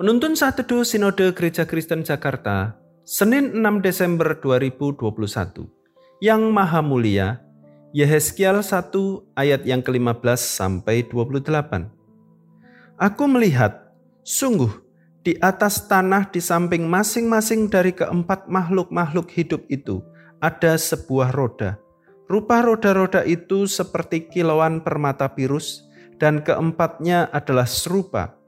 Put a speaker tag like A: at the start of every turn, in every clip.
A: Penuntun teduh Sinode Gereja Kristen Jakarta, Senin 6 Desember 2021. Yang Maha Mulia, Yehezkiel 1 ayat yang ke-15 sampai 28. Aku melihat, sungguh di atas tanah di samping masing-masing dari keempat makhluk-makhluk hidup itu ada sebuah roda. Rupa roda-roda itu seperti kilauan permata virus dan keempatnya adalah serupa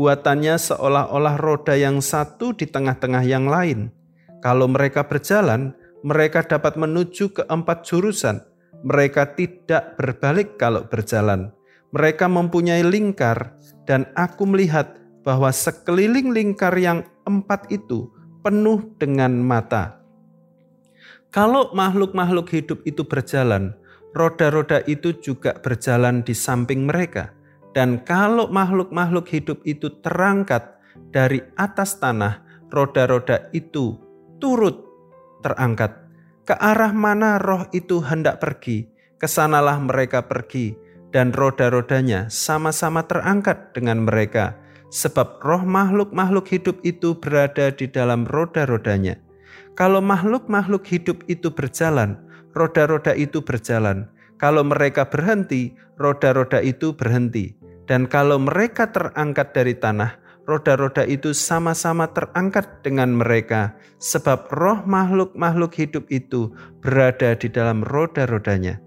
A: buatannya seolah-olah roda yang satu di tengah-tengah yang lain. Kalau mereka berjalan, mereka dapat menuju ke empat jurusan. Mereka tidak berbalik kalau berjalan. Mereka mempunyai lingkar, dan aku melihat bahwa sekeliling lingkar yang empat itu penuh dengan mata. Kalau makhluk-makhluk hidup itu berjalan, roda-roda itu juga berjalan di samping mereka dan kalau makhluk-makhluk hidup itu terangkat dari atas tanah, roda-roda itu turut terangkat. Ke arah mana roh itu hendak pergi, ke sanalah mereka pergi, dan roda-rodanya sama-sama terangkat dengan mereka, sebab roh makhluk-makhluk hidup itu berada di dalam roda-rodanya. Kalau makhluk-makhluk hidup itu berjalan, roda-roda itu berjalan. Kalau mereka berhenti, roda-roda itu berhenti dan kalau mereka terangkat dari tanah, roda-roda itu sama-sama terangkat dengan mereka, sebab roh makhluk-makhluk hidup itu berada di dalam roda-rodanya.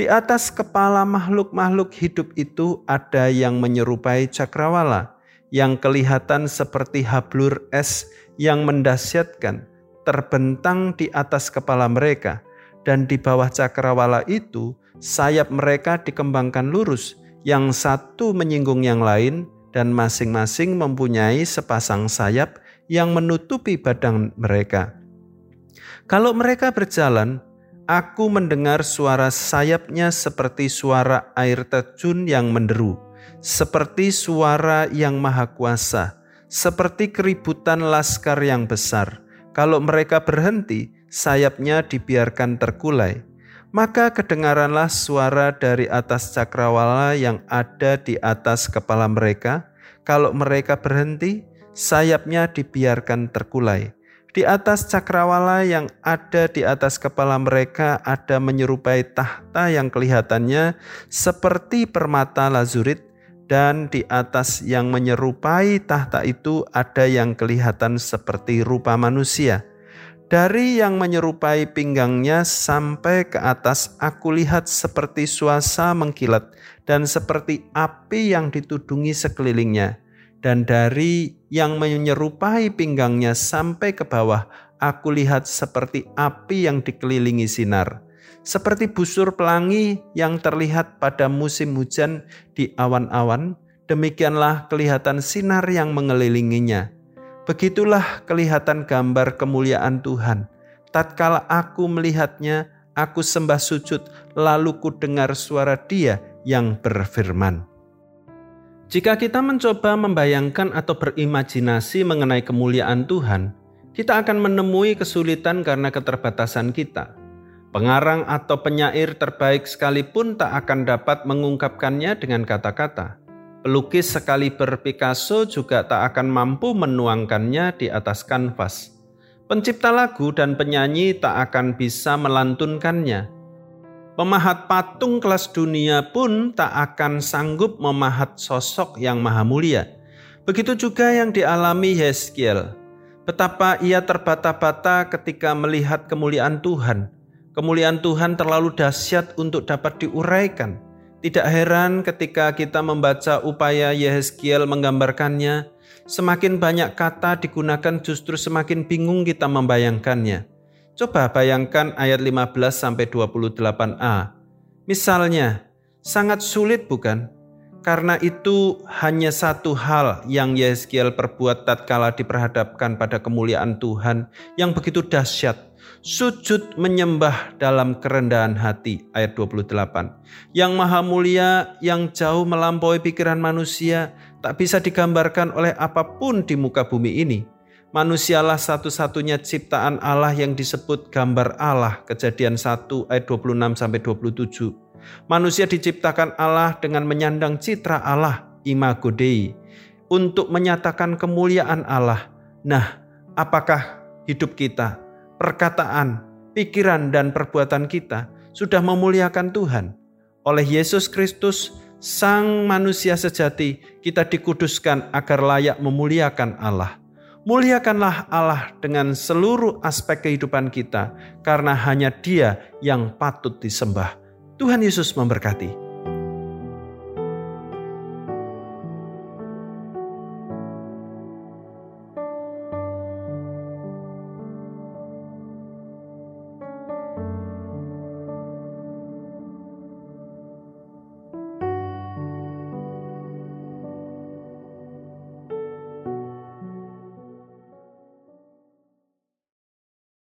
A: Di atas kepala makhluk-makhluk hidup itu ada yang menyerupai cakrawala, yang kelihatan seperti hablur es yang mendasyatkan, terbentang di atas kepala mereka, dan di bawah cakrawala itu sayap mereka dikembangkan lurus, yang satu menyinggung yang lain, dan masing-masing mempunyai sepasang sayap yang menutupi badan mereka. Kalau mereka berjalan, aku mendengar suara sayapnya seperti suara air terjun yang menderu, seperti suara yang maha kuasa, seperti keributan laskar yang besar. Kalau mereka berhenti, sayapnya dibiarkan terkulai maka kedengaranlah suara dari atas cakrawala yang ada di atas kepala mereka. Kalau mereka berhenti, sayapnya dibiarkan terkulai. Di atas cakrawala yang ada di atas kepala mereka ada menyerupai tahta yang kelihatannya seperti permata lazurit dan di atas yang menyerupai tahta itu ada yang kelihatan seperti rupa manusia dari yang menyerupai pinggangnya sampai ke atas, aku lihat seperti suasa mengkilat dan seperti api yang ditudungi sekelilingnya. Dan dari yang menyerupai pinggangnya sampai ke bawah, aku lihat seperti api yang dikelilingi sinar. Seperti busur pelangi yang terlihat pada musim hujan di awan-awan, demikianlah kelihatan sinar yang mengelilinginya Begitulah kelihatan gambar kemuliaan Tuhan. Tatkala aku melihatnya, aku sembah sujud, lalu ku dengar suara Dia yang berfirman. Jika kita mencoba membayangkan atau berimajinasi mengenai kemuliaan Tuhan, kita akan menemui kesulitan karena keterbatasan kita. Pengarang atau penyair terbaik sekalipun tak akan dapat mengungkapkannya dengan kata-kata. Pelukis sekali Picasso juga tak akan mampu menuangkannya di atas kanvas. Pencipta lagu dan penyanyi tak akan bisa melantunkannya. Pemahat patung kelas dunia pun tak akan sanggup memahat sosok yang maha mulia. Begitu juga yang dialami Yeskiel. Betapa ia terbata-bata ketika melihat kemuliaan Tuhan. Kemuliaan Tuhan terlalu dahsyat untuk dapat diuraikan. Tidak heran ketika kita membaca upaya Yehezkiel menggambarkannya, semakin banyak kata digunakan justru semakin bingung kita membayangkannya. Coba bayangkan ayat 15 sampai 28a. Misalnya, sangat sulit bukan? Karena itu hanya satu hal yang Yehezkiel perbuat tatkala diperhadapkan pada kemuliaan Tuhan yang begitu dahsyat sujud menyembah dalam kerendahan hati ayat 28 yang maha mulia yang jauh melampaui pikiran manusia tak bisa digambarkan oleh apa pun di muka bumi ini. Manusialah satu-satunya ciptaan Allah yang disebut gambar Allah kejadian 1 ayat 26 sampai 27 manusia diciptakan Allah dengan menyandang citra Allah imago Dei untuk menyatakan kemuliaan Allah. Nah, apakah hidup kita, perkataan, pikiran, dan perbuatan kita sudah memuliakan Tuhan? Oleh Yesus Kristus, Sang manusia sejati, kita dikuduskan agar layak memuliakan Allah. Muliakanlah Allah dengan seluruh aspek kehidupan kita, karena hanya Dia yang patut disembah. Tuhan Yesus memberkati.